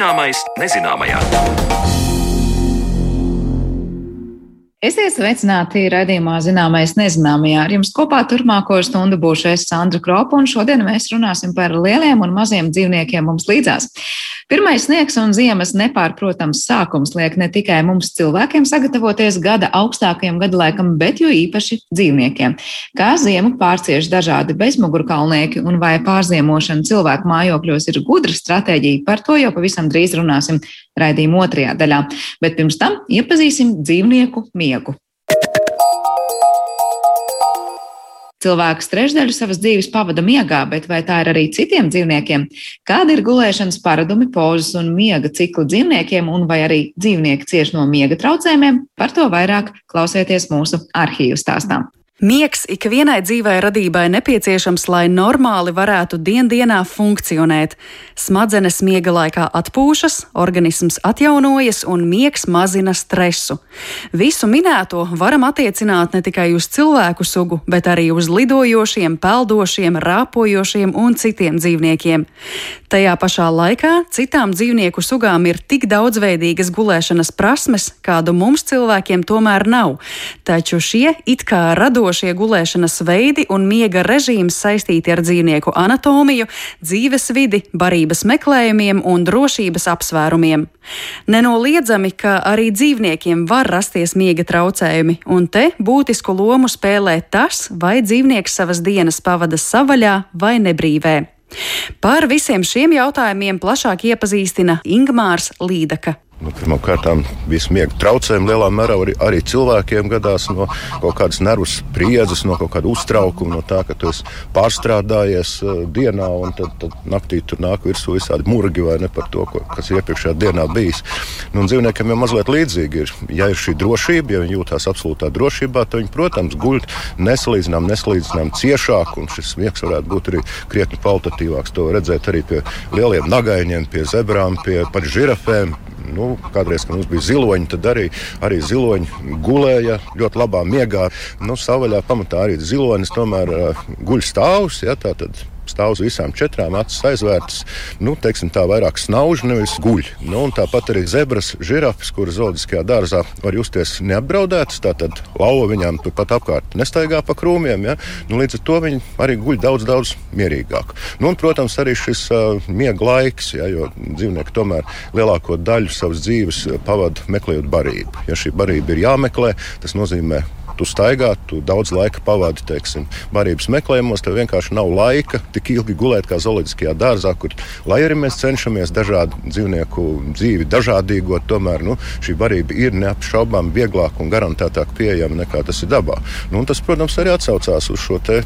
Zināmais nezināmajā. Esiet sveicināti raidījumā Zināmais nezināmajā. Ar jums kopā turpmāko stundu būšu es Sandra Kropa, un šodien mēs runāsim par lieliem un maziem dzīvniekiem mums līdzās. Pirmais sniegs un ziemas nepārprotams sākums liek ne tikai mums cilvēkiem sagatavoties gada augstākajam gadalaikam, bet jo īpaši dzīvniekiem. Kā ziemu pārcieš dažādi bezmugurkalnieki un vai pārziemošana cilvēku mājokļos ir gudra stratēģija, par to jau pavisam drīz runāsim raidījuma otrajā daļā. Bet pirms tam iepazīsim dzīvnieku miegu. Cilvēks trešdaļu savas dzīves pavada miegā, bet vai tā ir arī citiem dzīvniekiem? Kāda ir gulēšanas paradumi, pozas un miega ciklu dzīvniekiem, un vai arī dzīvnieki cieš no miega traucējumiem? Par to vairāk klausieties mūsu arhīvu stāstām. Miegs ikvienai dzīvai radībai nepieciešams, lai normāli varētu diendienā funkcionēt. Smadzenes miega laikā atpūšas, organisms atjaunojas un miegs mazina stresu. Visu minēto varam attiecināt ne tikai uz cilvēku sugu, bet arī uz lidojošiem, peldošiem, rāpojošiem un citiem dzīvniekiem. Tajā pašā laikā citām dzīvnieku sugām ir tik daudzveidīgas gulēšanas prasmes, kādu mums cilvēkiem tomēr nav. Taču šie it kā radošie radošie gulēšanas veidi un miega režīms saistīti ar dzīvnieku anatomiju, dzīvesvidi, barības meklējumiem un drošības apsvērumiem. Nenoliedzami, ka arī dzīvniekiem var rasties miega traucējumi, un te būtisku lomu spēlē tas, vai dzīvnieks savas dienas pavada savaļā vai nebrīvē. Par visiem šiem jautājumiem plašāk iepazīstina Ingmārs Līdaka. Nu, Pirmkārt, visu miega traucējumu lielā mērā arī, arī cilvēkiem gadās no kaut kādas nervu spriedzes, no kaut kāda uztraukuma, no tā, ka tu esi pārstrādājies uh, dienā un tad, tad naktī tur nāk virsū visādi murgi vai ne par to, ko, kas iepriekšējā dienā bijis. Nu, dzīvniekiem jau mazliet līdzīgi ir. Ja ir šī drošība, ja viņi jūtas absolūtā drošībā, tad viņi, protams, guļ nesalīdzinām, nesalīdzinām ciešāk, un šis miegs varētu būt arī krietni kvalitatīvāks. To redzēt arī pie lieliem nagaiņiem, pie zebrām, pie pat žirafēm Nu, kādreiz, kad mums bija ziloņi, tad arī, arī ziloņi gulēja ļoti labā miegā. Nu, Savaļā pamatā arī zilonis tomēr guļ stāvus. Ja, stāv uz visām četrām, acis aizvērtas. Nu, teiksim, tā vairāk snauž, nevis guļ. Nu, tāpat arī zebras, žirafas, kuras zoologiskajā dārzā var justies neapdraudētas. Tātad lauva viņām turpat apkārt nestaigā pa krūmiem. Ja? Nu, līdz ar to viņi arī guļ daudz, daudz mierīgāk. Nu, un, protams, arī šis uh, miega laiks, ja, jo dzīvnieki tomēr lielāko daļu savas dzīves pavada meklējot barību. Ja šī barība ir jāmeklē, tas nozīmē tu staigā, tu daudz laika pavadi, teiksim, barības meklējumos, tev vienkārši nav laika tik ilgi gulēt kā zooloģiskajā dārzā, kur, lai arī mēs cenšamies dažādu dzīvnieku dzīvi dažādīgot, tomēr nu, šī barība ir neapšaubām vieglāk un garantētāk pieejama nekā tas ir dabā. Nu, tas, protams, arī atsaucās uz šo te,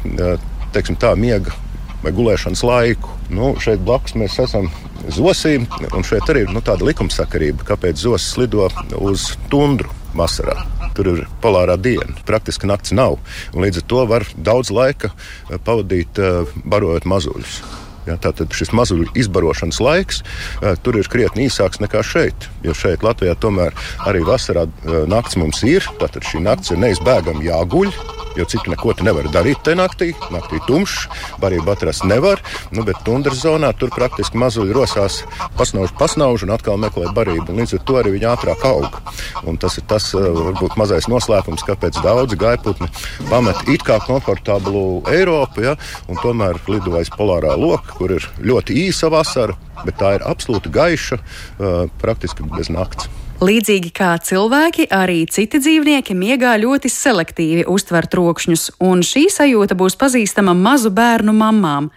teiksim, tā miega vai gulēšanas laiku. Nu, šeit blakus mēs esam zosīm, un šeit arī ir nu, tāda likumsakarība, kāpēc zosis lido uz tundru vasarā. Tur ir polārā diena. Praktiski nakts nav. Līdz ar to var daudz laika eh, pavadīt eh, barojot mazuļus. Ja, tātad šis mazuļu izbarošanas laiks uh, tur ir krietni īsāks nekā šeit. Jo šeit Latvijā tomēr arī vasarā uh, naktis mums ir. Tātad šī naktis ir neizbēgami jāguļ. Jo citu neko tu nevari darīt tajā naktī. Naktī tumšs, barību atrast nevar. Nu, bet tundras zonā tur praktiski mazuļi rosās, pasnauž, pasnauž un atkal meklē barību. Līdz ar to arī viņi ātrāk aug. Un tas ir tas uh, varbūt mazais noslēpums, kāpēc daudzi gaiputni pamet it kā komfortablu Eiropu, ja, un tomēr lido aiz polārā loka kur ir ļoti īsa vasara, bet tā ir absolūti gaiša, praktiski bez nakts. Līdzīgi kā cilvēki, arī citi dzīvnieki miegā ļoti selektīvi uztver trokšņus, un šī sajūta būs pazīstama mazu bērnu mamām.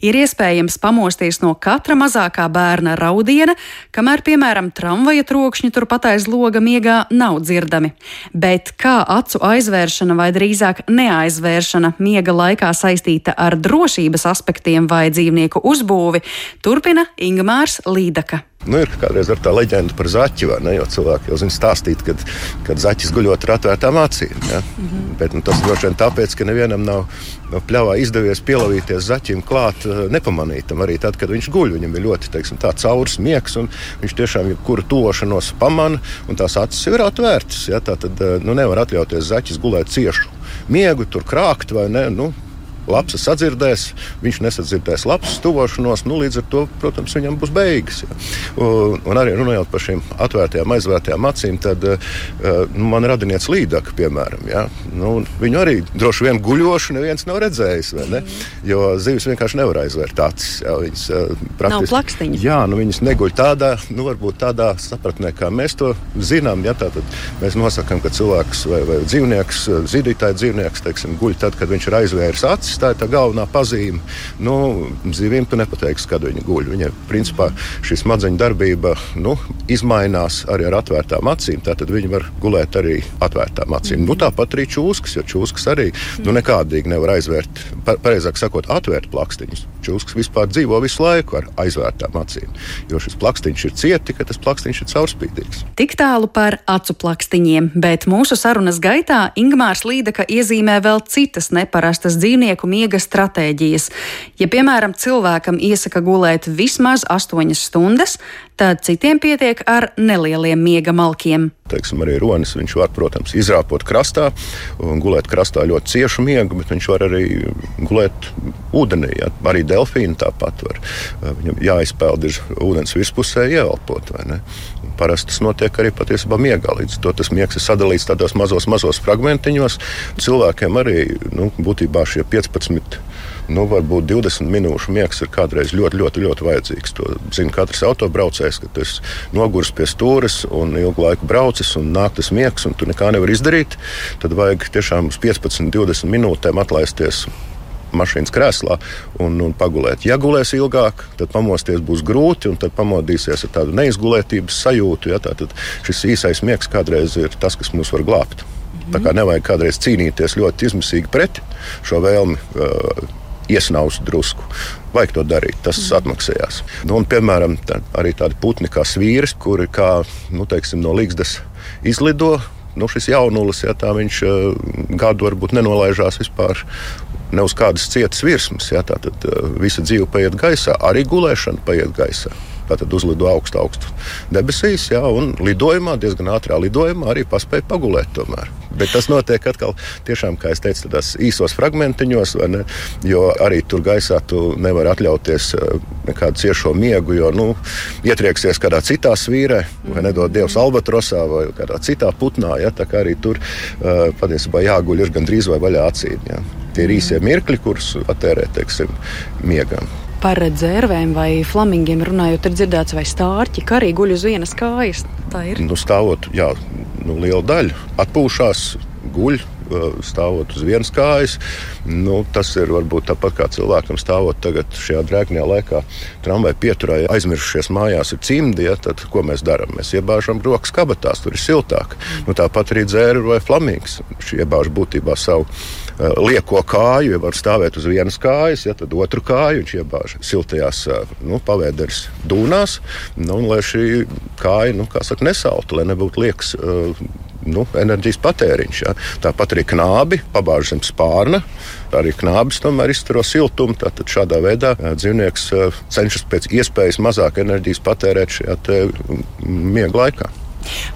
Ir iespējams pamosties no katra mazākā bērna raudiena, kamēr, piemēram, tramvaja trokšņi turpat aiz loga miegā nav dzirdami. Bet kā acu aizvēršana vai drīzāk neaizvēršana miega laikā saistīta ar drošības aspektiem vai dzīvnieku uzbūvi, turpina Ingmārs Līdaka. Nu, ir kādreiz tā leģenda par zaķi, vai ne? Jo cilvēki jau zina stāstīt, kad, kad zaķis guļot ar atvērtām acīm. Ja? Mm -hmm. Bet nu, tas droši vien tāpēc, ka nevienam nav no pļāvā izdevies pielavīties zaķim klāt uh, nepamanītam. Arī tad, kad viņš guļ, viņam ir ļoti teiksim, caurs miegs, un viņš tiešām jebkuru tošanos pamana, un tās acis ir atvērtas. Ja? Tā tad uh, nu, nevar atļauties zaķis gulēt ciešu miegu, tur krākt vai ne. Nu, Lapsa sadzirdēs, viņš nesadzirdēs lapsas tuvošanos, nu, līdz ar to, protams, viņam būs beigas. Ja. Un, un arī runājot par šīm atvērtajām, aizvērtajām acīm, tad nu, man radinieks līdaka, piemēram, ja. nu, viņu arī droši vien guļošu neviens nav redzējis, ne? jo zivis vienkārši nevar aizvērt acis. Ja. Viņas, praktiski, nav plakstiņa. Jā, nu, viņas neguļ tādā, nu, varbūt tādā sapratnē, kā mēs to zinām. Ja, tātad mēs nosakām, ka cilvēks vai, vai dzīvnieks, zīdītāja dzīvnieks, teiksim, guļ tad, kad viņš ir aizvēris acis. Tā ir tā galvenā pazīme. Nu, zivīm tu nepateiksi, kad viņi guļ. Viņa principā šī smadzeņu darbība nu, izmainās arī ar atvērtām acīm. Tātad viņi var gulēt arī atvērtām acīm. Mm. Nu, tāpat arī čūskas, jo čūskas arī nu, nekādīgi nevar aizvērt, pareizāk sakot, atvērt plakstiņus. Čūskas vispār dzīvo visu laiku ar aizvērtām acīm, jo šis plakstiņš ir cieti, ka tas plakstiņš ir caurspīdīgs. Tik tālu par acu plakstiņiem, bet mūsu sarunas gaitā Ingmārs Līdaka iezīmē vēl citas neparastas dzīvnieku miega stratēģijas. Ja, piemēram, cilvēkam iesaka gulēt vismaz 8 stundas, tad citiem pietiek ar nelieliem miega malkiem. Teiksim, arī ronis viņš var, protams, izrāpot krastā un gulēt krastā ļoti ciešu miegu, bet viņš var arī gulēt ūdenī. Ja? Arī delfīni tāpat var. Viņam jāizpeld ir ūdens virspusē, ieelpot. Parasti tas notiek arī patiesībā miegā. Līdz to tas miegs ir sadalīts tādos mazos, mazos fragmentiņos. Cilvēkiem arī nu, būtībā šie 15 nu, varbūt 20 minūšu miegs ir kādreiz ļoti, ļoti, ļoti vajadzīgs. To zina katrs autobraucējs, ka tas nogurs pie stūres un ilgu laiku braucis un nāk tas miegs, un tu nekā nevari izdarīt. Tad vajag tiešām uz 15, 20 minūtēm atlaisties mašīnas krēslā un, un pagulēt. Ja gulēs ilgāk, tad pamosties būs grūti, un tad pamodīsies ar tādu neizgulētības sajūtu. Ja, tad šis īsais miegs kādreiz ir tas, kas mūs var glābt. Tā kā nevajag kādreiz cīnīties ļoti izmisīgi pret šo vēlmi. Uh, iesnaust drusku. Vajag to darīt, tas mm. atmaksājās. Nu, un, piemēram, tā, arī tādi putni kā svīris, kuri kā, nu, teiksim, no līgzdas izlido. Nu, šis jaunulis, ja tā viņš uh, gadu varbūt nenolaižās vispār ne uz kādas cietas virsmas. Ja, tā tad uh, visa dzīve paiet gaisā, arī gulēšana paiet gaisā. Tātad uzlido augstu, augstu debesīs, jā, un lidojumā, diezgan ātrā lidojumā, arī paspēja pagulēt. Tomēr. Bet tas notiek atkal, tiešām, kā jau teicu, tādās īsos fragmentiņos, ne, jo arī tur gaisā tu nevari atļauties eh, nekādu ciešo miegu, jo nu, ietrieksies kādā citā svīrē, vai nedod Dievs albatrosā, vai kādā citā putnā. Ja, tā kā arī tur uh, patiesībā jāguļ ir gandrīz vai vaļā acīm. Ja. Tie ir īsie mirkļi, kurus atērē teiksim, miegam par dzērvēm vai flamingiem runājot, ir dzirdēts, vai stārķi arī guļ uz vienas kājas. Tā ir. Nu, stāvot, jā, nu, liela daļa atpūšās, guļ stāvot uz vienas kājas. Nu, tas ir varbūt tāpat kā cilvēkam stāvot tagad šajā drēgnajā laikā, tramvaja pieturā, aizmirsušies mājās ir cimdi. Ja, tad ko mēs darām? Mēs iebāžam rokas kabatās, tur ir siltāk. Nu, tāpat arī dzēra vai flamīgs. Šī iebāž būtībā savu lieko kāju, ja var stāvēt uz vienas kājas, ja tad otru kāju viņš iebāž siltajās nu, pavēderes dūnās, nu, lai šī kāja nu, saka, nesaltu, lai nebūtu liekas nu, enerģijas patēriņš. Ja. Tāpat arī knābi pabāž zem spārna. Arī knābis tomēr izturo siltumu. Tad šādā veidā dzīvnieks cenšas pēc iespējas mazāk enerģijas patērēt šajā miega laikā.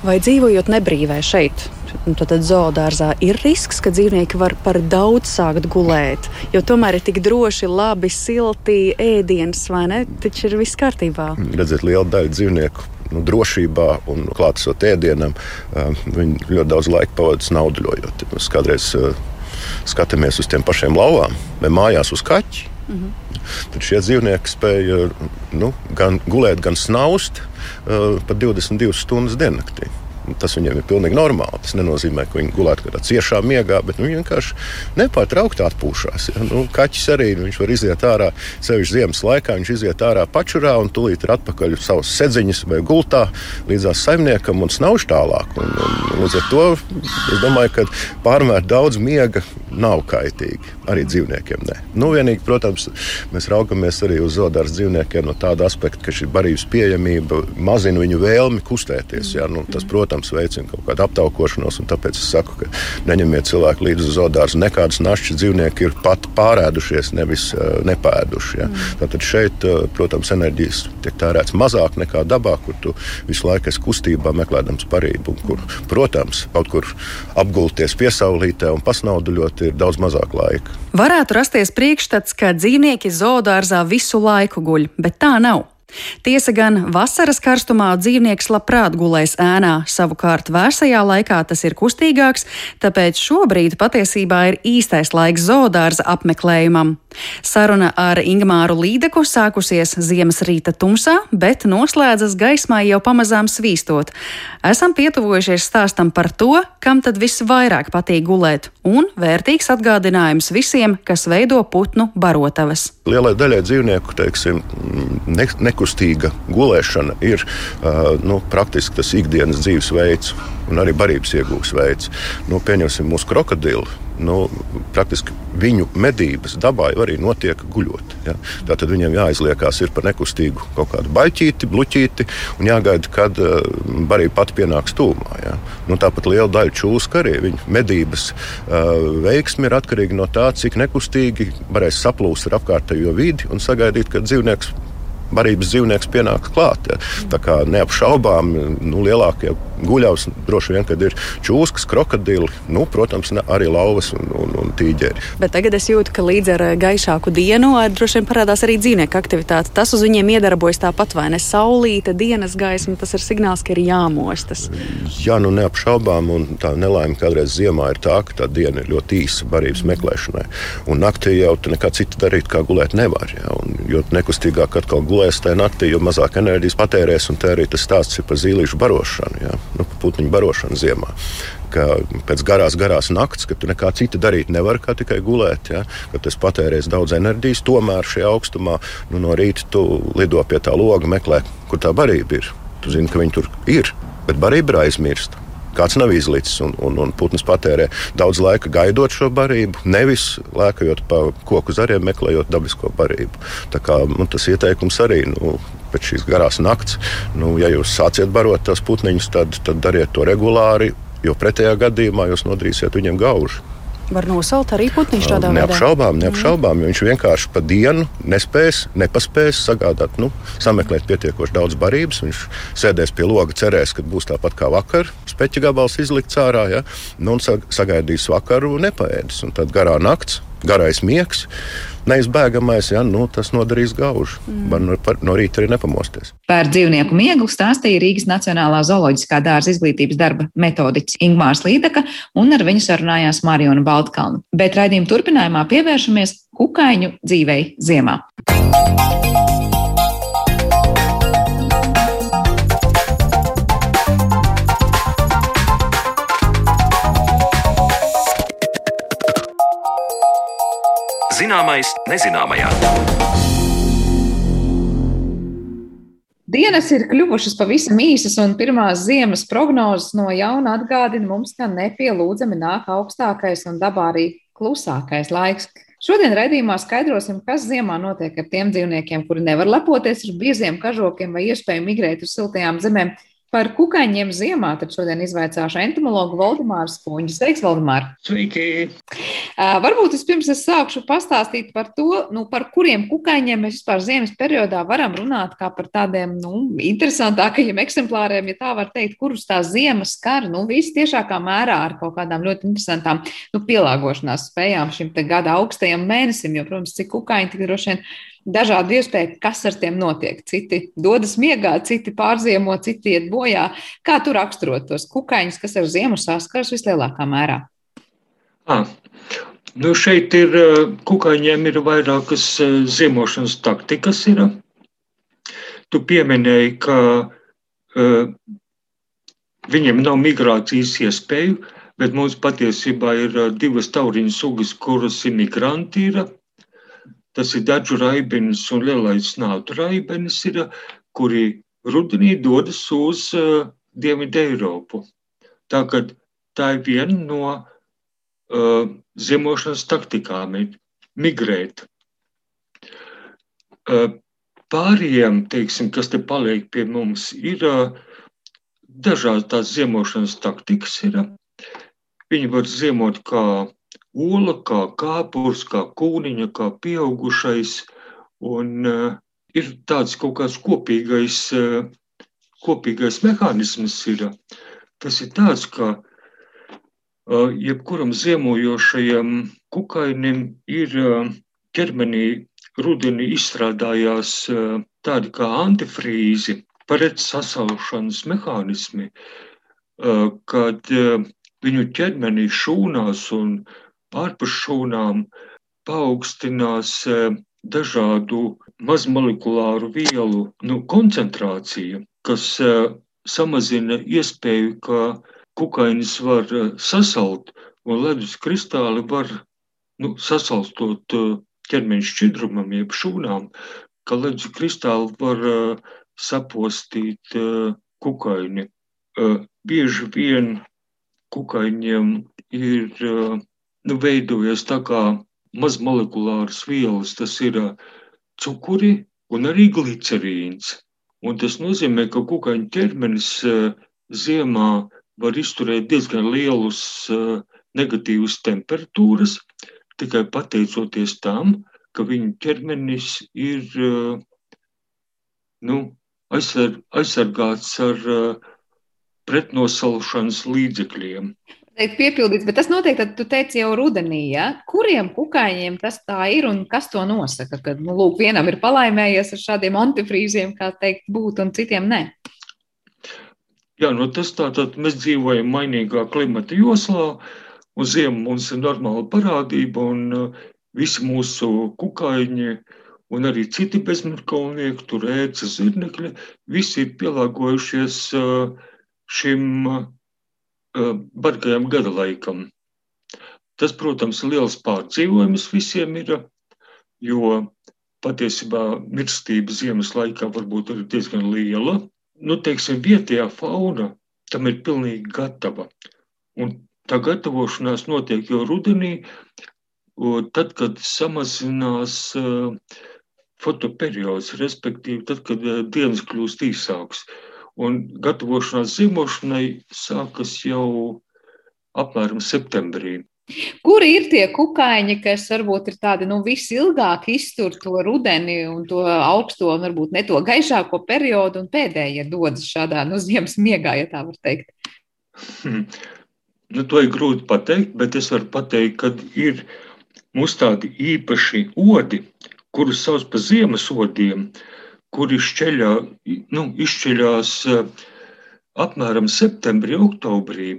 Vai dzīvojot nebrīvē šeit, tad zoodārzā ir risks, ka dzīvnieki var par daudz sākt gulēt, jo tomēr ir tik droši, labi, silti ēdienas, vai ne? Taču ir viss kārtībā. Redziet, liela daļa dzīvnieku nu, drošībā un klātesot ēdienam, viņi ļoti daudz laika pavadīja snauduļojot. Mēs kādreiz skatāmies uz tiem pašiem lauvām vai mājās uz kaķi. -hmm. Tad šie dzīvnieki spēja nu, gan gulēt, gan snaust uh, pat 22 stundas diennaktī. Tas viņiem ir pilnīgi normāli. Tas nenozīmē, ka viņi gulētu kādā ciešā miegā, bet nu, viņi vienkārši nepārtraukti atpūšas. Ja? Nu, kaķis arī nu, var iziet ārā, sevišķi ziemas laikā. Viņš iziet ārā pačurā un tūlīt ir atpakaļ uz savas sedziņas vai gultā līdzās saimniekam un snauž tālāk. Un, un, līdz ar to es domāju, ka pārmēr daudz miega nav kaitīgi. Arī dzīvniekiem nē. Nu, vienīgi, protams, mēs raugamies arī uz zoodārs dzīvniekiem no tāda aspekta, ka šī barības pieejamība mazina viņu vēlmi kustēties. Ja? Nu, tas, protams, protams, veicina kaut kādu aptaukošanos. Tāpēc es saku, ka neņemiet cilvēku līdzi uz zoodārzu. Nekādas našķi dzīvnieki ir pat pārēdušies, nevis uh, nepēduši. Ja. Mm. Tātad šeit, uh, protams, enerģijas tiek tērēts mazāk nekā dabā, kur tu visu laiku esi kustībā, meklējams parību. Kur, protams, kaut kur apgulties piesaulītē un pasnauduļot ir daudz mazāk laika. Varētu rasties priekšstats, ka dzīvnieki zoodārzā visu laiku guļ, bet tā nav. Tiesa gan vasaras karstumā dzīvnieks labprāt gulēs ēnā, savukārt vēsajā laikā tas ir kustīgāks, tāpēc šobrīd patiesībā ir īstais laiks zoodārza apmeklējumam. Saruna ar Ingmāru Līdeku sākusies ziemas rīta tumsā, bet noslēdzas gaismā jau pamazām svīstot. Esam pietuvojušies stāstam par to, kam tad visvairāk patīk gulēt, un vērtīgs atgādinājums visiem, kas veido putnu barotavas. Lielai daļai dzīvnieku, teiksim, ne, ne nekustīga gulēšana ir nu, praktiski tas ikdienas dzīvesveids un arī barības iegūs veids. Nu, pieņemsim mūsu krokodilu. Nu, praktiski viņu medības dabā jau arī notiek guļot. Ja? Tātad viņiem jāizliekās par nekustīgu kaut kādu baļķīti, bluķīti un jāgaida, kad uh, barība pati pienāks tūmā. Ja? Nu, tāpat liela daļa čūska arī viņa medības uh, veiksme ir atkarīga no tā, cik nekustīgi varēs saplūst ar apkārtējo vidi un sagaidīt, kad dzīvnieks barības dzīvnieks pienāks klāt. Ja. Tā kā neapšaubām nu, lielākie guļavs droši vien, kad ir čūskas, krokodili, nu, protams, ne, arī lauvas un, un, un tīģeri. Bet tagad es jūtu, ka līdz ar eh, gaišāku dienu droši vien parādās arī dzīvnieku aktivitāte. Tas uz viņiem iedarbojas tāpat vai ne? Saulīte, dienas gaisma, tas ir signāls, ka ir jāmostas. Jā, nu neapšaubām, un tā nelaime kādreiz ziemā ir tā, ka tā diena ir ļoti īsa barības meklēšanai. Un naktī jau nekā cita darīt, kā gulēt nevar. Ja? Un, jo nekustīgāk atkal gulēs tajā naktī, jo mazāk enerģijas patērēs, te arī tas stāsts ir par zīlīšu barošanu. Ja? nu, putniņu barošanu ziemā. Ka pēc garās, garās naktas, kad tu nekā cita darīt nevari, kā tikai gulēt, ja, kad tas patērēs daudz enerģijas, tomēr šajā augstumā nu, no rīta tu lido pie tā loga, meklē, kur tā barība ir. Tu zini, ka viņi tur ir, bet barība ir aizmirsta. Kāds nav izlicis, un, un, un putns patērē daudz laika gaidot šo barību, nevis lēkājot pa koku zariem, meklējot dabisko barību. Tā kā, nu, tas ieteikums arī nu, pēc šīs garās nakts. Nu, ja jūs sāciet barot tos putniņus, tad, tad dariet to regulāri, jo pretējā gadījumā jūs nodarīsiet viņiem gaužu. Var nosaukt arī putniņš tādā veidā? Neapšaubām, neapšaubām. Mm. Viņš vienkārši pa dienu nespēs, nepaspēs sagādāt, nu, sameklēt pietiekoši daudz barības. Viņš sēdēs pie loga, cerēs, ka būs tāpat kā vakar, speķa gabals izlikts ārā, ja? nu, un sagaidīs vakaru nepaēdis. Un tad garā nakts, garais miegs neizbēgamais, ja nu, tas nodarīs gaužu. Mm. Var no, no rīta arī nepamosties. Par dzīvnieku miegu stāstīja Rīgas Nacionālā zooloģiskā dārza izglītības darba metodiķis Ingmārs Līdaka, un ar viņu sarunājās Mariona Baltkalna. Bet raidījuma turpinājumā pievēršamies kukaiņu dzīvei ziemā. Zināmais, nezināmajā. Dienas ir kļuvušas pavisam īsas, un pirmās ziemas prognozes no jauna atgādina mums, ka nepielūdzami nāk augstākais un dabā arī klusākais laiks. Šodien raidījumā skaidrosim, kas ziemā notiek ar tiem dzīvniekiem, kuri nevar lepoties ar bieziem kažokiem vai iespēju migrēt uz siltajām zemēm, Par kukaiņiem ziemā tad šodien izvaicāšu entomologu Valdemāru Spunģi. Sveiks, Valdemār! Sveiki! Varbūt vispirms es sākšu pastāstīt par to, nu, par kuriem kukaiņiem mēs vispār ziemas periodā varam runāt kā par tādiem nu, interesantākajiem eksemplāriem, ja tā var teikt, kurus tā ziema skar, nu, visi tiešākā mērā ar kaut kādām ļoti interesantām nu, pielāgošanās spējām šim gada augstajam mēnesim, jo, protams, cik kukaiņi tik droši vien dažādu iespēju, kas ar tiem notiek. Citi dodas miegā, citi pārziemo, citi iet bojā. Kā tu raksturot tos kukaiņus, kas ar ziemu saskars vislielākā mērā? À. Nu šeit ir kukaiņiem ir vairākas ziemošanas taktikas. Ir. Tu pieminēji, ka uh, viņiem nav migrācijas iespēju, bet mums patiesībā ir divas tauriņu sugas, kuras ir migranti. Tas ir dažu raibenis un lielais nātu raibenis, ir, kuri rudenī dodas uz uh, Dienvidu Eiropu. Tā, tā ir viena no uh, ziemošanas taktikām - migrēt. Uh, pārējiem, teiksim, kas te paliek pie mums, ir uh, dažādas tās ziemošanas taktikas ir. Viņi var ziemot kā ola, kā kāpurs, kā kūniņa, kā pieaugušais. Un uh, ir tāds kaut kāds kopīgais, uh, kopīgais mehānisms. Ir. Tas ir tāds, ka uh, jebkuram ziemojošajam kukainim ir uh, ķermenī rudenī izstrādājās tādi kā antifrīzi, paredz sasaušanas mehānismi, kad viņu ķermenī šūnās un ārpus šūnām paaugstinās dažādu mazmolekulāru vielu nu, koncentrācija, kas samazina iespēju, ka kukainis var sasalt un ledus kristāli var nu, sasalstot ķermeņa šķidrumam, jeb šūnām, ka ledus kristāli var sapostīt kukaini. Bieži vien kukaiņiem ir nu, veidojies tā kā mazmolekulāras vielas, tas ir cukuri un arī glicerīns. Un tas nozīmē, ka kukaiņu ķermenis ziemā var izturēt diezgan lielus negatīvas temperatūras, tikai pateicoties tam, ka viņa ķermenis ir nu, aizsar, aizsargāts ar pretnosalšanas līdzekļiem. Teikt, piepildīts, bet tas notiek, tad tu teici jau rudenī, ja? kuriem kukaiņiem tas tā ir un kas to nosaka, ka, nu, lūk, vienam ir palaimējies ar šādiem antifrīziem, kā teikt, būt, un citiem nē. Jā, nu tas tā, tad mēs dzīvojam mainīgā klimata joslā, Un ziema mums ir normāla parādība, un uh, visi mūsu kukaiņi un arī citi bezmirkalnieki, tur ēca zirnekļi, visi ir pielāgojušies uh, šim bargajam gada laikam. Tas, protams, liels pārdzīvojums visiem ir, jo patiesībā mirstība ziemas laikā varbūt ir diezgan liela. Nu, teiksim, vietējā fauna tam ir pilnīgi gatava. Un tā gatavošanās notiek jau rudenī, tad, kad samazinās fotoperiods, respektīvi tad, kad dienas kļūst īsāks. Un gatavošanās ziemošanai sākas jau apmēram septembrī. Kur ir tie kukaiņi, kas varbūt ir tādi nu, visilgāk iztur to rudeni un to augsto, un varbūt ne to gaišāko periodu, un pēdējie dodas šādā nu, ziemas miegā, ja tā var teikt? Hmm. Nu, to ir grūti pateikt, bet es varu pateikt, ka ir mums tādi īpaši odi, kurus sauc par ziemas odiem, kuri šķeļā, nu, izšķeļās eh, apmēram septembrī, oktobrī.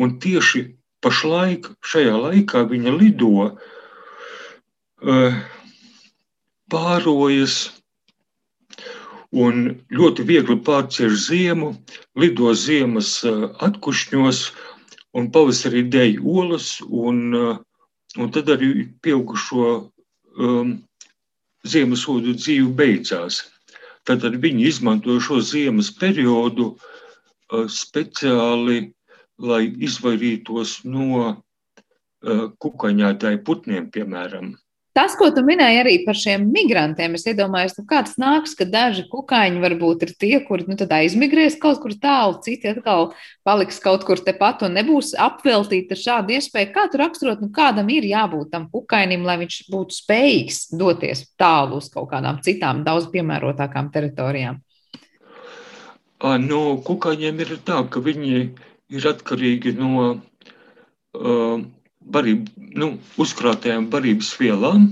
Un tieši pašlaik, šajā laikā viņa lido, eh, pārojas un ļoti viegli pārcieš ziemu, lido ziemas eh, atkušņos, un pavasarī dēļ olas, un, un tad arī pieaugušo um, ziemesodu dzīve beidzās. Tad viņi izmantoja šo ziemas periodu speciāli, lai izvairītos no kukaņētāju putniem, piemēram. Tas, ko tu minēji arī par šiem migrantiem, es iedomājos, nu, kā tas nāks, ka daži kukaiņi varbūt ir tie, kuri nu, aizmigrēs kaut kur tālu, citi atkal paliks kaut kur tepat un nebūs apveltīti ar šādu iespēju. Kā tu raksturot, nu, kādam ir jābūt tam kukainim, lai viņš būtu spējīgs doties tālu uz kaut kādām citām, daudz piemērotākām teritorijām? No kukaiņiem ir tā, ka viņi ir atkarīgi no. Uh, barību, nu, uzkrātajām barības vielām.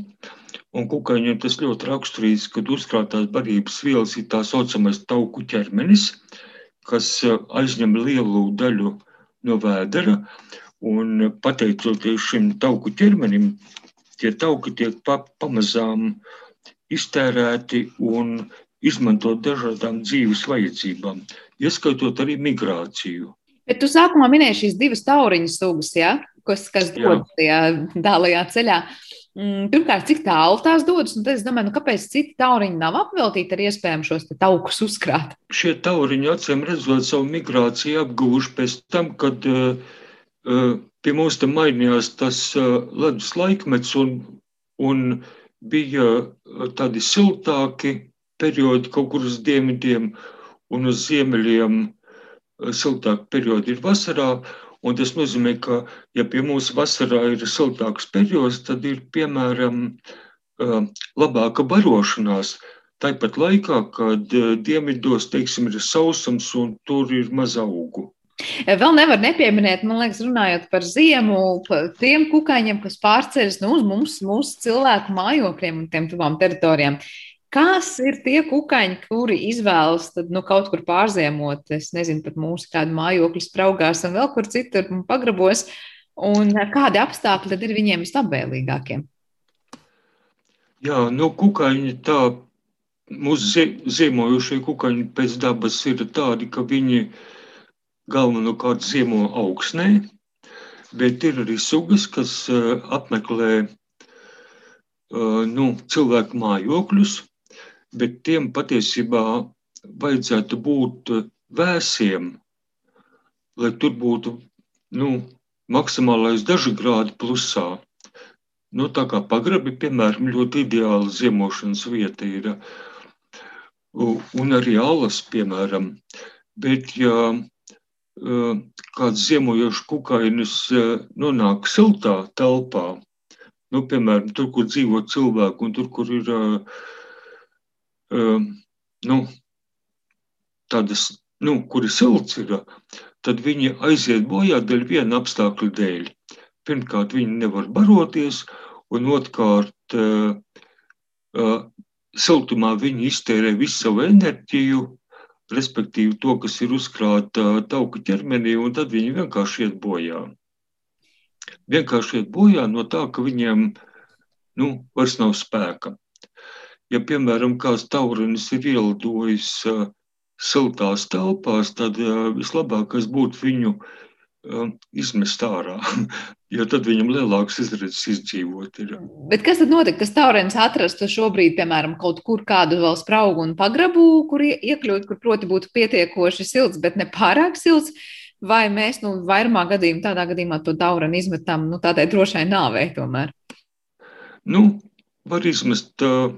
Un kukaiņiem tas ļoti raksturīgs, kad uzkrātās barības vielas ir tā saucamais tauku ķermenis, kas eh, aizņem lielu daļu no vēdera. Un pateicoties šim tauku ķermenim, tie tauki tiek pa, pamazām iztērēti un izmantot dažādām dzīves vajadzībām, ieskaitot arī migrāciju. Bet tu sākumā minēji šīs divas tauriņu sugas, ja? Kas, kas dodas tajā tālajā ceļā. Mm, pirmkārt, cik tālu tās dodas, un tad es domāju, nu, kāpēc citi tauriņi nav apveltīti ar iespējām šos taukus uzkrāt? Šie tauriņi, acīm redzot, savu migrāciju apguvuši pēc tam, kad uh, uh, pie mums te mainījās tas uh, ledus laikmets un, un bija tādi siltāki periodi kaut kur uz dienvidiem un uz ziemeļiem siltāki periodi ir vasarā, un tas nozīmē, ka, ja pie mums vasarā ir siltāks periods, tad ir, piemēram, labāka barošanās. Tāpat laikā, kad dienvidos, teiksim, ir sausums un tur ir maz augu. Vēl nevar nepieminēt, man liekas, runājot par ziemu, par tiem kukaiņiem, kas pārceļas nu, uz mums, mūsu cilvēku mājokļiem un tiem tuvām teritorijām. Kas ir tie kukaiņi, kuri izvēlas tad, nu, kaut kur pārziemot? Es nezinu, pat mūsu kādu mājokļu spraugās un vēl kur citur pagrabos. Un kādi apstākļi tad ir viņiem vislabvēlīgākie? Jā, nu, kukaiņi tā, mūsu ziemojušie kukaiņi pēc dabas ir tādi, ka viņi galvenokārt ziemo augsnē, bet ir arī sugas, kas eh, apmeklē eh, nu, cilvēku mājokļus, bet tiem patiesībā vajadzētu būt vēsiem, lai tur būtu nu, maksimālais daži grādi plusā. Nu, tā kā pagrabi, piemēram, ļoti ideāla ziemošanas vieta ir, un arī alas, piemēram. Bet, ja kāds ziemojošs kukainis nonāk siltā telpā, nu, piemēram, tur, kur dzīvo cilvēki, un tur, kur ir nu, tādas, nu, kur ir silts, ir, tad viņi aiziet bojā dēļ viena apstākļa dēļ. Pirmkārt, viņi nevar baroties, un otrkārt, siltumā viņi iztērē visu savu enerģiju, respektīvi to, kas ir uzkrāta tauku ķermenī, un tad viņi vienkārši iet bojā. Vienkārši iet bojā no tā, ka viņiem nu, vairs nav spēka. Ja, piemēram, kāds taurinis ir ielidojis uh, siltās telpās, tad uh, vislabākais būtu viņu uh, izmest ārā. jo tad viņam lielāks izredzes izdzīvot. Ir. Bet kas tad notika? Tas taurens atrastu šobrīd, piemēram, kaut kur kādu vēl spraugu un pagrabu, kur iekļūt, kur proti būtu pietiekoši silts, bet ne pārāk silts. Vai mēs, nu, vairumā gadījumā, tādā gadījumā to taurenu izmetam, nu, tādai drošai nāvei tomēr? Nu, var izmest uh,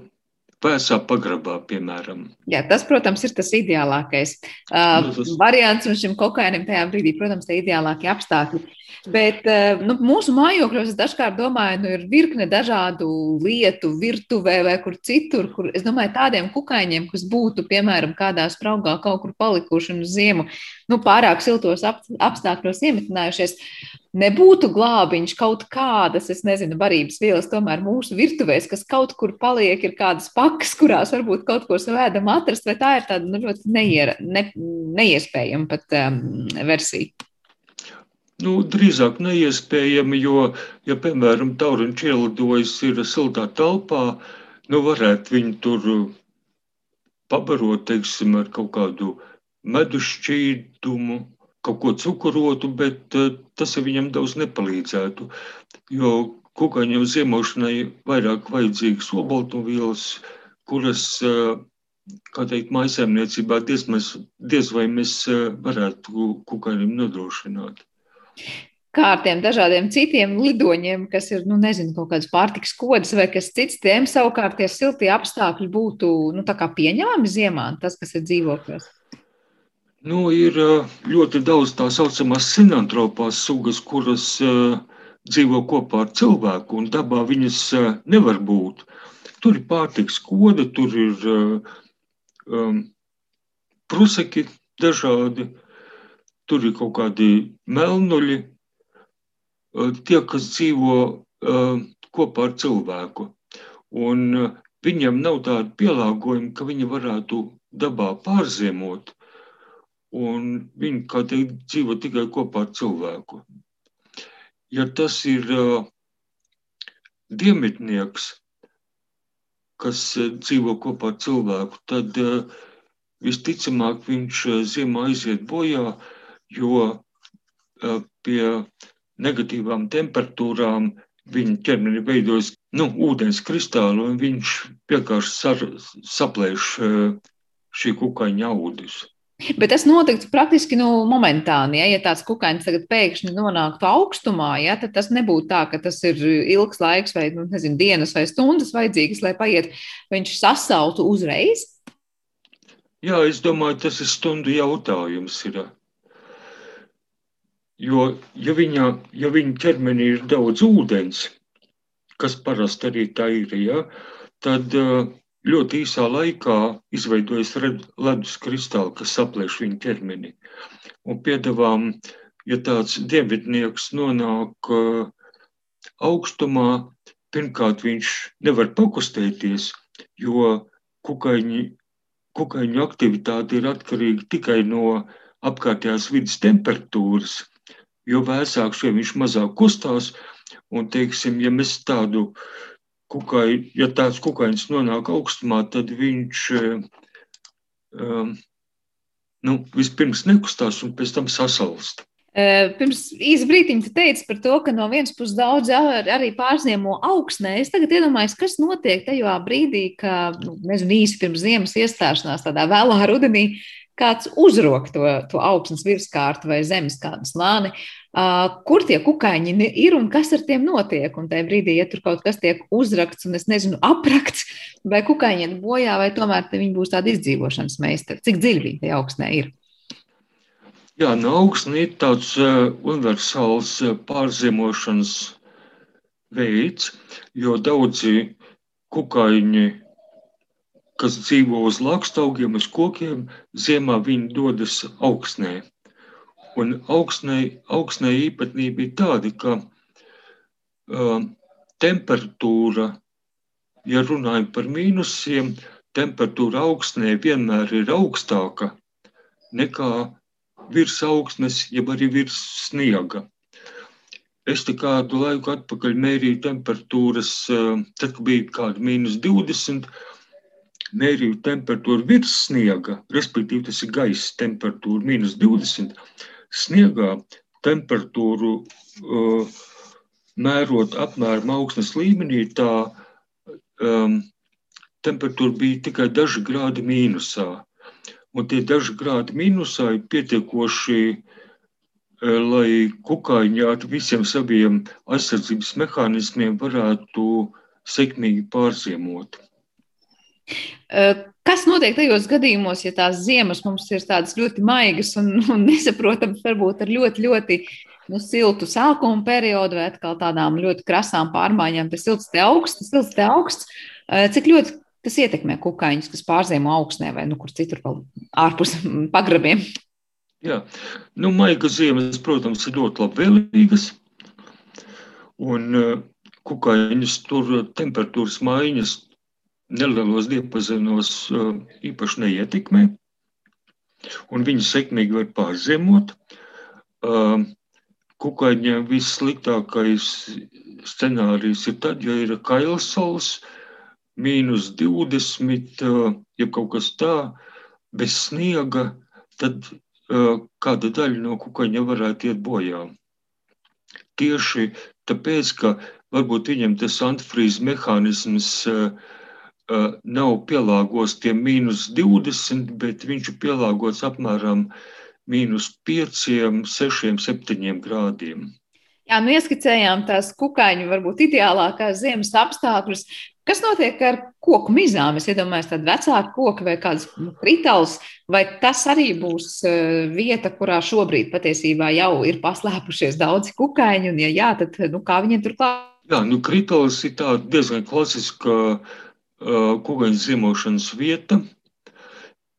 Pēcā pagrabā, piemēram. Jā, tas, protams, ir tas ideālākais uh, variants, un šim kokainam tajā brīdī, protams, ir ideālākie apstākļi. Bet eh, nu, mūsu mājokļos es dažkārt domāju, nu, ir virkne dažādu lietu, virtuvē vai kur citur, kur es domāju, tādiem kukaiņiem, kas būtu, piemēram, kādā spraugā kaut kur palikuši un uz ziemu, nu, pārāk siltos ap, apstākļos iemetinājušies. Nebūtu glābiņš kaut kādas, es nezinu, barības vielas, tomēr mūsu virtuvēs, kas kaut kur paliek, ir kādas pakas, kurās varbūt kaut ko savēdam atrast, vai tā ir tāda nu, ļoti neiera, ne, neiespējama pat um, versija. Nu, drīzāk neiespējami, jo, ja, piemēram, tauriņš ielidojas ir siltā telpā, nu, varētu viņu tur pabarot, teiksim, ar kaut kādu medu šķīdumu, kaut ko cukurotu, bet tas viņam daudz nepalīdzētu, jo kukaiņiem ziemošanai vairāk vajadzīgas obaltumvielas, kuras, kā teikt, maisaimniecībā diez, mēs, diez vai mēs varētu kukaiņiem nodrošināt kā ar tiem dažādiem citiem lidoņiem, kas ir, nu, nezinu, kaut kādas pārtikas kodas vai kas cits, tiem savukārt tie siltie apstākļi būtu, nu, tā kā pieņemami ziemā, tas, kas ir dzīvokļos? Nu, ir ļoti daudz tā saucamās sinantropās sugas, kuras uh, dzīvo kopā ar cilvēku, un dabā viņas uh, nevar būt. Tur ir pārtiks koda, tur ir uh, um, pruseki dažādi, uh, tur ir kaut kādi melnuļi, tie, kas dzīvo kopā ar cilvēku. Un viņiem nav tāda pielāgojuma, ka viņi varētu dabā pārziemot, un viņi, kā teikt, dzīvo tikai kopā ar cilvēku. Ja tas ir diemitnieks, kas dzīvo kopā ar cilvēku, tad visticamāk viņš ziemā aiziet bojā, jo pie negatīvām temperatūrām viņa ķermenī veidojas nu, ūdens kristāli, un viņš vienkārši saplēš šī kukaiņa audus. Bet tas notiktu praktiski nu, momentāni. Ja, ja tāds kukainis tagad pēkšņi nonāktu augstumā, ja, tad tas nebūtu tā, ka tas ir ilgs laiks vai nu, nezinu, dienas vai stundas vajadzīgas, lai paiet. Viņš sasaltu uzreiz. Jā, es domāju, tas ir stundu jautājums. Ir. Jo, ja viņa, ja viņa ķermenī ir daudz ūdens, kas parasti arī tā ir, ja, tad ļoti īsā laikā izveidojas ledus kristāli, kas saplēš viņa ķermeni. Un piedāvām, ja tāds dievidnieks nonāk augstumā, pirmkārt viņš nevar pakustēties, jo kukaiņi, kukaiņu aktivitāte ir atkarīga tikai no apkārtējās vidas temperatūras jo vēsāks, jo viņš mazāk kustās. Un, teiksim, ja mēs tādu kukai, ja tāds kukainis nonāk augstumā, tad viņš um, nu, vispirms nekustās un pēc tam sasalst. Pirms īsa brīdiņa te teica par to, ka no vienas puses daudz arī pārziemo augsnē. Es tagad iedomājos, kas notiek tajā brīdī, ka, nu, nezinu, īsi pirms ziemas iestāšanās tādā vēlā rudenī, kāds uzrok to, to augsnes virskārtu vai zemes kādu slāni. Uh, kur tie kukaiņi ir un kas ar tiem notiek? Un tajā brīdī, ja tur kaut kas tiek uzrakts un es nezinu, aprakts, vai kukaiņi iet bojā, vai tomēr viņi būs tādi izdzīvošanas meistari. Cik dziļi viņi tajā augstnē ir? Jā, no augstnē ir tāds uh, universāls uh, pārziemošanas veids, jo daudzi kukaiņi kas dzīvo uz lakstaugiem, uz kokiem, ziemā viņi dodas augstnē. Un augstnē īpatnība ir tāda, ka uh, temperatūra, ja runājam par mīnusiem, temperatūra augstnē vienmēr ir augstāka nekā virs augstnes, jeb arī virs sniega. Es te kādu laiku atpakaļ mērīju temperatūras, tad, kad bija kāda mīnus 20, mērīju temperatūru virs sniega, respektīvi tas ir gaisa temperatūra, minus 20. Sniegā temperatūru uh, mērot apmēram augstnes līmenī, tā um, temperatūra bija tikai daži grādi mīnusā. Un tie daži grādi mīnusā ir pietiekoši, lai kukaiņi ar visiem saviem aizsardzības mehānismiem varētu sekmīgi pārziemot. Kas notiek tajos gadījumos, ja tās ziemas mums ir tādas ļoti maigas un, un nesaprotamas, varbūt ar ļoti, ļoti nu, siltu sākuma periodu vai atkal tādām ļoti krasām pārmaiņām, tas silts te augsts, tas silts te augsts. Cik ļoti tas ietekmē kukaiņus, kas pārziemo augstnē vai nu, kur citur ārpus pagrabiem? Jā, nu, maiga ziemas, protams, ir ļoti labvēlīgas. Un kukaiņas tur temperatūras maiņas nelielos diapazonos uh, īpaši neietekmē, un viņi sekmīgi var pārziemot. Uh, kukaiņiem vissliktākais scenārijs ir tad, ja ir kailsals, mīnus 20, uh, ja kaut kas tā, bez sniega, tad kāda daļa no kukaiņa varētu iet bojā. Tieši tāpēc, ka varbūt viņam tas antifrīzes mehānisms uh, nav pielāgots tiem mīnus 20, bet viņš ir pielāgots apmēram mīnus 5, 6, 7 grādiem. Jā, nu ieskicējām tās kukaiņu, varbūt ideālākās ziemas apstākļus. Kas notiek ar koku mizām? Es iedomājos, tāda vecāka koka vai kāds nu, kritāls, vai tas arī būs vieta, kurā šobrīd patiesībā jau ir paslēpušies daudzi kukaiņi, un ja jā, tad nu, kā viņiem tur klāt? Jā, nu kritāls ir tā diezgan klasiska uh, kukaiņu ziemošanas vieta.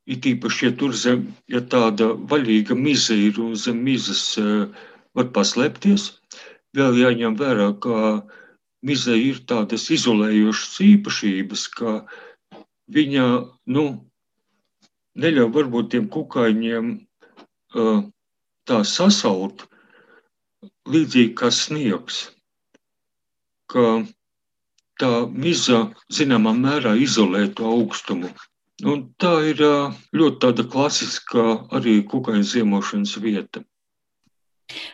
It īpaši, ja tur zem, ja tāda vaļīga miza ir un zem mizas var paslēpties, vēl jāņem vērā, ka mizai ir tādas izolējošas īpašības, ka viņa, nu, neļauj varbūt tiem kukaiņiem tā sasalt līdzīgi kā sniegs, ka tā miza zināmā mērā izolē to augstumu. Un tā ir ļoti tāda klasiska arī kukaiņu ziemošanas vieta.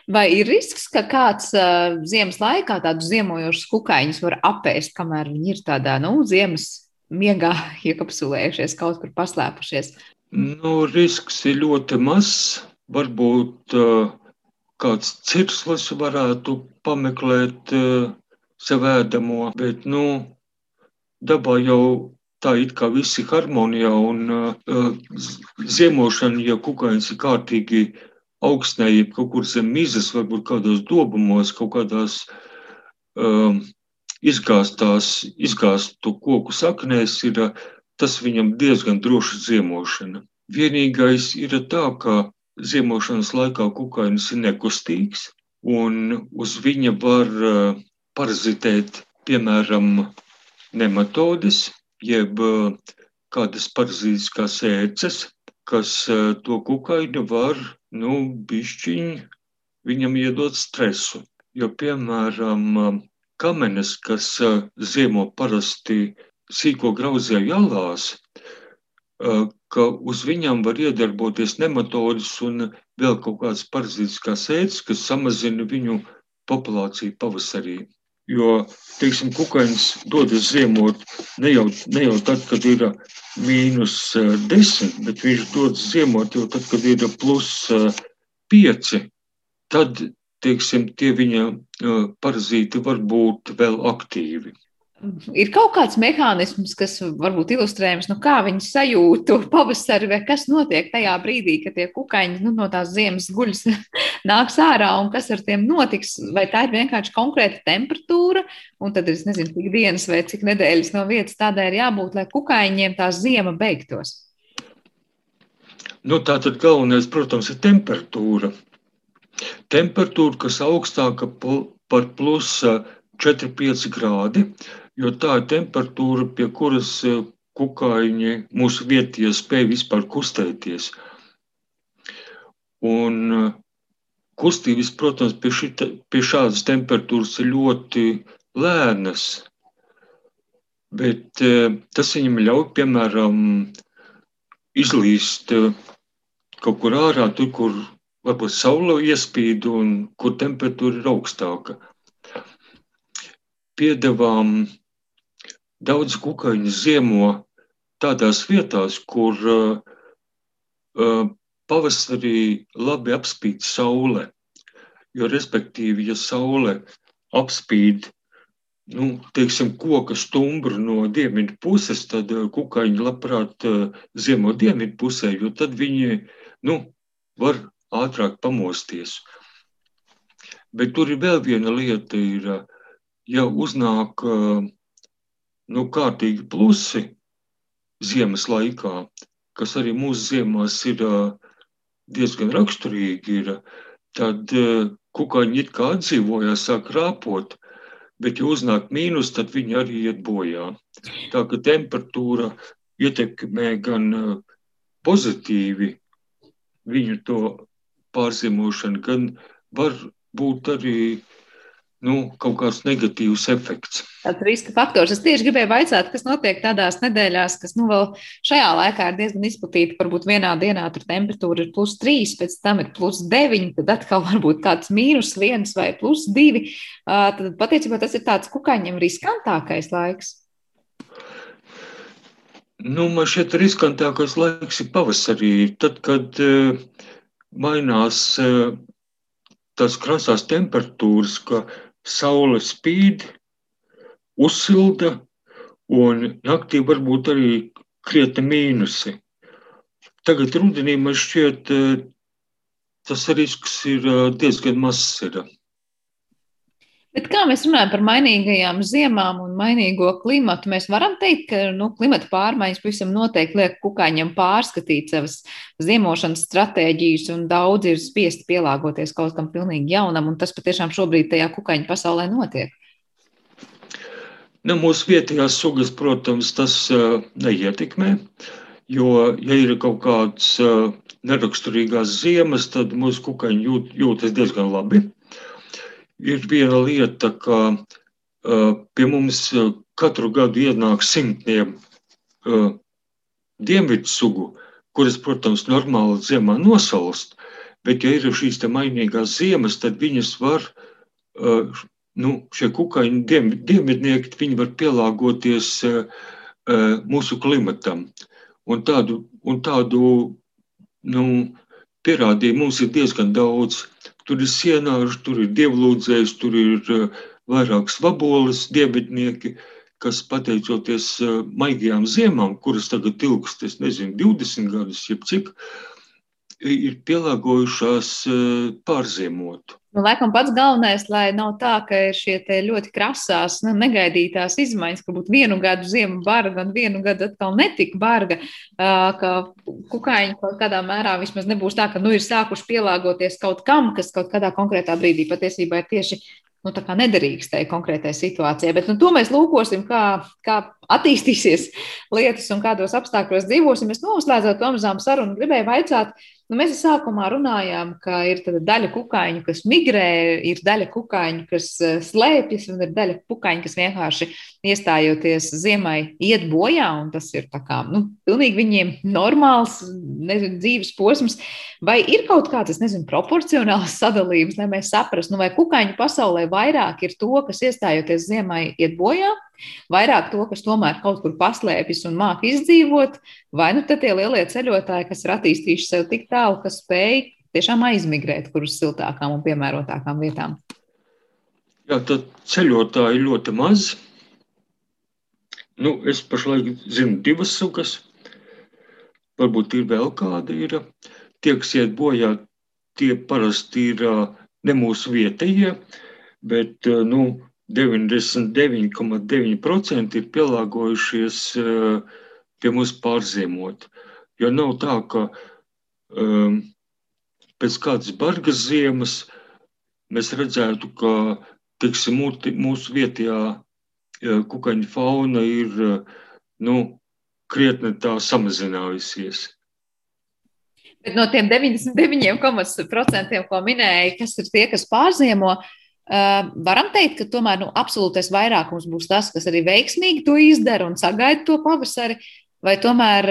Vai ir risks, ka kāds uh, ziemas laikā tādus ziemojošus kukaiņus var apēst, kamēr viņi ir tādā nu, ziemas miegā iekapsulējušies, kaut kur paslēpušies? Nu, risks ir ļoti mazs. Varbūt uh, kāds cirslis varētu pameklēt uh, sev ēdamo, bet, nu, dabā jau tā it kā viss ir harmonijā un uh, ziemošana, ja kukainis ir kārtīgi augstnē, jeb kaut kur zem mizas, varbūt kādos dobumos, kaut kādās um, izgāstās, izgāstu koku saknēs, ir tas viņam diezgan droša ziemošana. Vienīgais ir tā, ka ziemošanas laikā kukainis ir nekustīgs, un uz viņa var parazitēt, piemēram, nematodes, jeb kādas parazītiskās ēces, kas to kukaini var, nu, bišķiņ, viņam iedot stresu. Jo, piemēram, kamenes, kas ziemo parasti sīko grauzēju alās, ka uz viņām var iedarboties nematodes un vēl kaut kādas parazītiskās ēdas, kas samazina viņu populāciju pavasarī. Jo, teiksim, kukainis dodas ziemot ne jau, ne jau tad, kad ir mīnus desmit, bet viņš dodas ziemot jau tad, kad ir plus pieci. Tad, teiksim, tie viņa parazīti var būt vēl aktīvi. Ir kaut kāds mehānisms, kas varbūt ilustrējams, nu kā viņi sajūtu pavasari, vai kas notiek tajā brīdī, kad tie kukaiņi nu, no tās ziemas guļas nāks ārā, un kas ar tiem notiks. Vai tā ir vienkārši konkrēta temperatūra, un tad es nezinu, cik dienas vai cik nedēļas no vietas tādai ir jābūt, lai kukaiņiem tā ziema beigtos. Nu, tā tad galvenais, protams, ir temperatūra. Temperatūra, kas augstāka par plus 4-5 grādi, jo tā ir temperatūra, pie kuras e, kukaiņi mūsu vietie spēj vispār kustēties. Un e, kustības, protams, pie, šita, pie šādas temperatūras ir ļoti lēnas, bet e, tas viņam ļauj, piemēram, izlīst kaut kur ārā, tur, kur varbūt saule iespīd un kur temperatūra ir augstāka. Piedevām Daudz kukaiņu ziemo tādās vietās, kur uh, pavasarī labi apspīd saule. Jo, respektīvi, ja saule apspīd nu, teiksim, koka stumbru no dienvidu puses, tad kukaiņi labprāt uh, ziemo dienvidu pusē, jo tad viņi nu, var ātrāk pamosties. Bet tur ir vēl viena lieta, ir, ja uznāk uh, nu, kārtīgi plusi ziemas laikā, kas arī mūsu ziemās ir diezgan raksturīgi, ir, tad kukaiņi it kā atdzīvojās, sāk rāpot, bet, ja uznāk mīnus, tad viņi arī iet bojā. Tā ka temperatūra ietekmē gan pozitīvi viņu to pārziemošanu, gan var būt arī nu, kaut kāds negatīvs efekts. Tāds riska faktors. Es tieši gribēju jautāt, kas notiek tādās nedēļās, kas nu, vēl šajā laikā ir diezgan izplatīta. Varbūt vienā dienā tur temperatūra ir plus 3, pēc tam ir plus 9, tad atkal varbūt kāds mīnus 1 vai plus 2. Tad patiesībā tas ir tāds kukaiņiem riskantākais laiks. Nu, man šķiet, riskantākais laiks ir pavasarī, tad, kad mainās tās krasās temperatūras, ka uh, saule spīd, uzsilda, un naktī varbūt arī krietni mīnusi. Tagad rudenī man šķiet, eh, tas risks ir eh, diezgan mazs. Bet kā mēs runājam par mainīgajām ziemām un mainīgo klimatu, mēs varam teikt, ka nu, klimata pārmaiņas pavisam noteikti liek kukaiņiem pārskatīt savas ziemošanas stratēģijas, un daudz ir spiesti pielāgoties kaut kam pilnīgi jaunam, un tas patiešām šobrīd tajā kukaiņu pasaulē notiek. Nu, mūsu vietējās sugas, protams, tas uh, neietekmē, jo, ja ir kaut kādas uh, neraksturīgās ziemas, tad mūsu kukaiņi jūt, jūtas diezgan labi ir viena lieta, ka uh, pie mums katru gadu ienāk simtiem uh, dienvidu sugu, kuras, protams, normāli ziemā nosalst, bet, ja ir šīs mainīgās ziemas, tad viņas var, nu, šie kukaiņi, dienvidnieki, viņi var pielāgoties mūsu klimatam. Un tādu, un tādu nu, pierādījumu mums ir diezgan daudz. Tur ir sienāži, tur ir dievlūdzējs, tur ir eh, vairākas vaboles, diebetnieki, kas pateicoties eh, maigajām ziemām, kuras tagad ilgst, es nezinu, 20 gadus, jeb cik, ir pielāgojušās pārziemot. Nu, laikam pats galvenais, lai nav tā, ka ir šie ļoti krasās, nu, negaidītās izmaiņas, ka būtu vienu gadu ziema barga un vienu gadu atkal netika barga, ka kukaiņi kaut kādā mērā vismaz nebūs tā, ka nu, ir sākuši pielāgoties kaut kam, kas kaut kādā konkrētā brīdī patiesībā ir tieši nu, nederīgs tajā konkrētajā situācijā. Bet nu, to mēs lūkosim, kā, kā attīstīsies lietas un kādos apstākļos dzīvosim. Es noslēdzot pamazām sarunu, gribēju vaicāt, Nu, mēs sākumā runājām, ka ir daļa kukaiņu, kas migrē, ir daļa kukaiņu, kas eh, slēpjas, un ir daļa kukaiņu, kas vienkārši iestājoties ziemai, iet bojā. Tas ir kā, nu, pilnīgi viņiem normāls nezinu, dzīves posms. Vai ir kaut kāds, nezinu, proporcionāls sadalījums, lai mēs saprastu, nu, vai kukaiņu pasaulē vairāk ir to, kas iestājoties ziemai, iet bojā? Vairāk to, kas tomēr kaut kur paslēpjas un māca izdzīvot, vai nu tie lielie ceļotāji, kas ir attīstījuši sev tik tālu, ka spēj tiešām aizmigrēt kur uz siltākām un piemērotākām vietām. Jā, tad ceļotāji ļoti maz. Nu, es pašlaik zinu divas sugas. Varbūt ir vēl kāda. Ir. Tie, kas iet bojā, tie parasti ir ne mūsu vietējie, bet nu, 99,9% ir pielāgojušies eh, pie mums pārziemot. Jo nav tā, ka um, pēc kādas bargas ziemas mēs redzētu, ka tiksim, mūsu vietējā eh, kukaiņa fauna ir nu, krietni tā samazinājusies. Bet no tiem 99,% ko minēja, kas ir tie, kas pārziemo, Varam teikt, ka tomēr nu, absolūtais vairākums būs tas, kas arī veiksmīgi to izdara un sagaida to pavasari, vai tomēr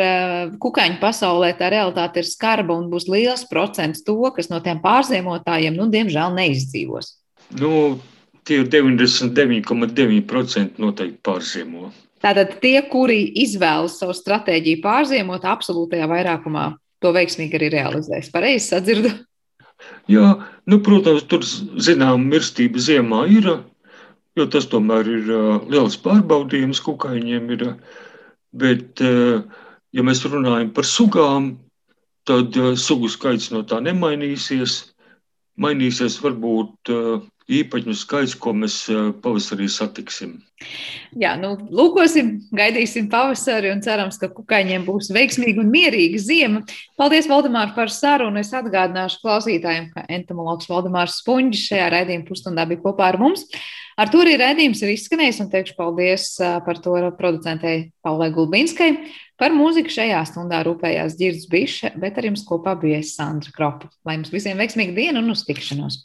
kukaiņu pasaulē tā realitāte ir skarba un būs liels procents to, kas no tiem pārziemotājiem, nu, diemžēl, neizdzīvos. Nu, tie 99,9% noteikti pārziemo. Tātad tie, kuri izvēlas savu stratēģiju pārziemot, absolūtajā vairākumā to veiksmīgi arī realizēs. Pareizi sadzirdu. Jā, nu, protams, tur zinām mirstība ziemā ir, jo tas tomēr ir liels pārbaudījums kukaiņiem. Ir, bet, ja mēs runājam par sugām, tad sugu skaits no tā nemainīsies. Mainīsies varbūt īpaņu skaits, ko mēs pavasarī satiksim. Jā, nu, lūkosim, gaidīsim pavasari un cerams, ka kukaiņiem būs veiksmīga un mierīga ziema. Paldies, Valdemār, par sarunu. Es atgādināšu klausītājiem, ka entomologs Valdemārs Spunģis šajā raidījuma pusstundā bija kopā ar mums. Ar to arī raidījums ir izskanējis un teikšu paldies par to producentei Paulai Gulbinskai. Par mūziku šajā stundā rūpējās Girds Biša, bet ar jums kopā bija Sandra Kropa. Lai jums visiem veiksmīga diena un uz tikšanos!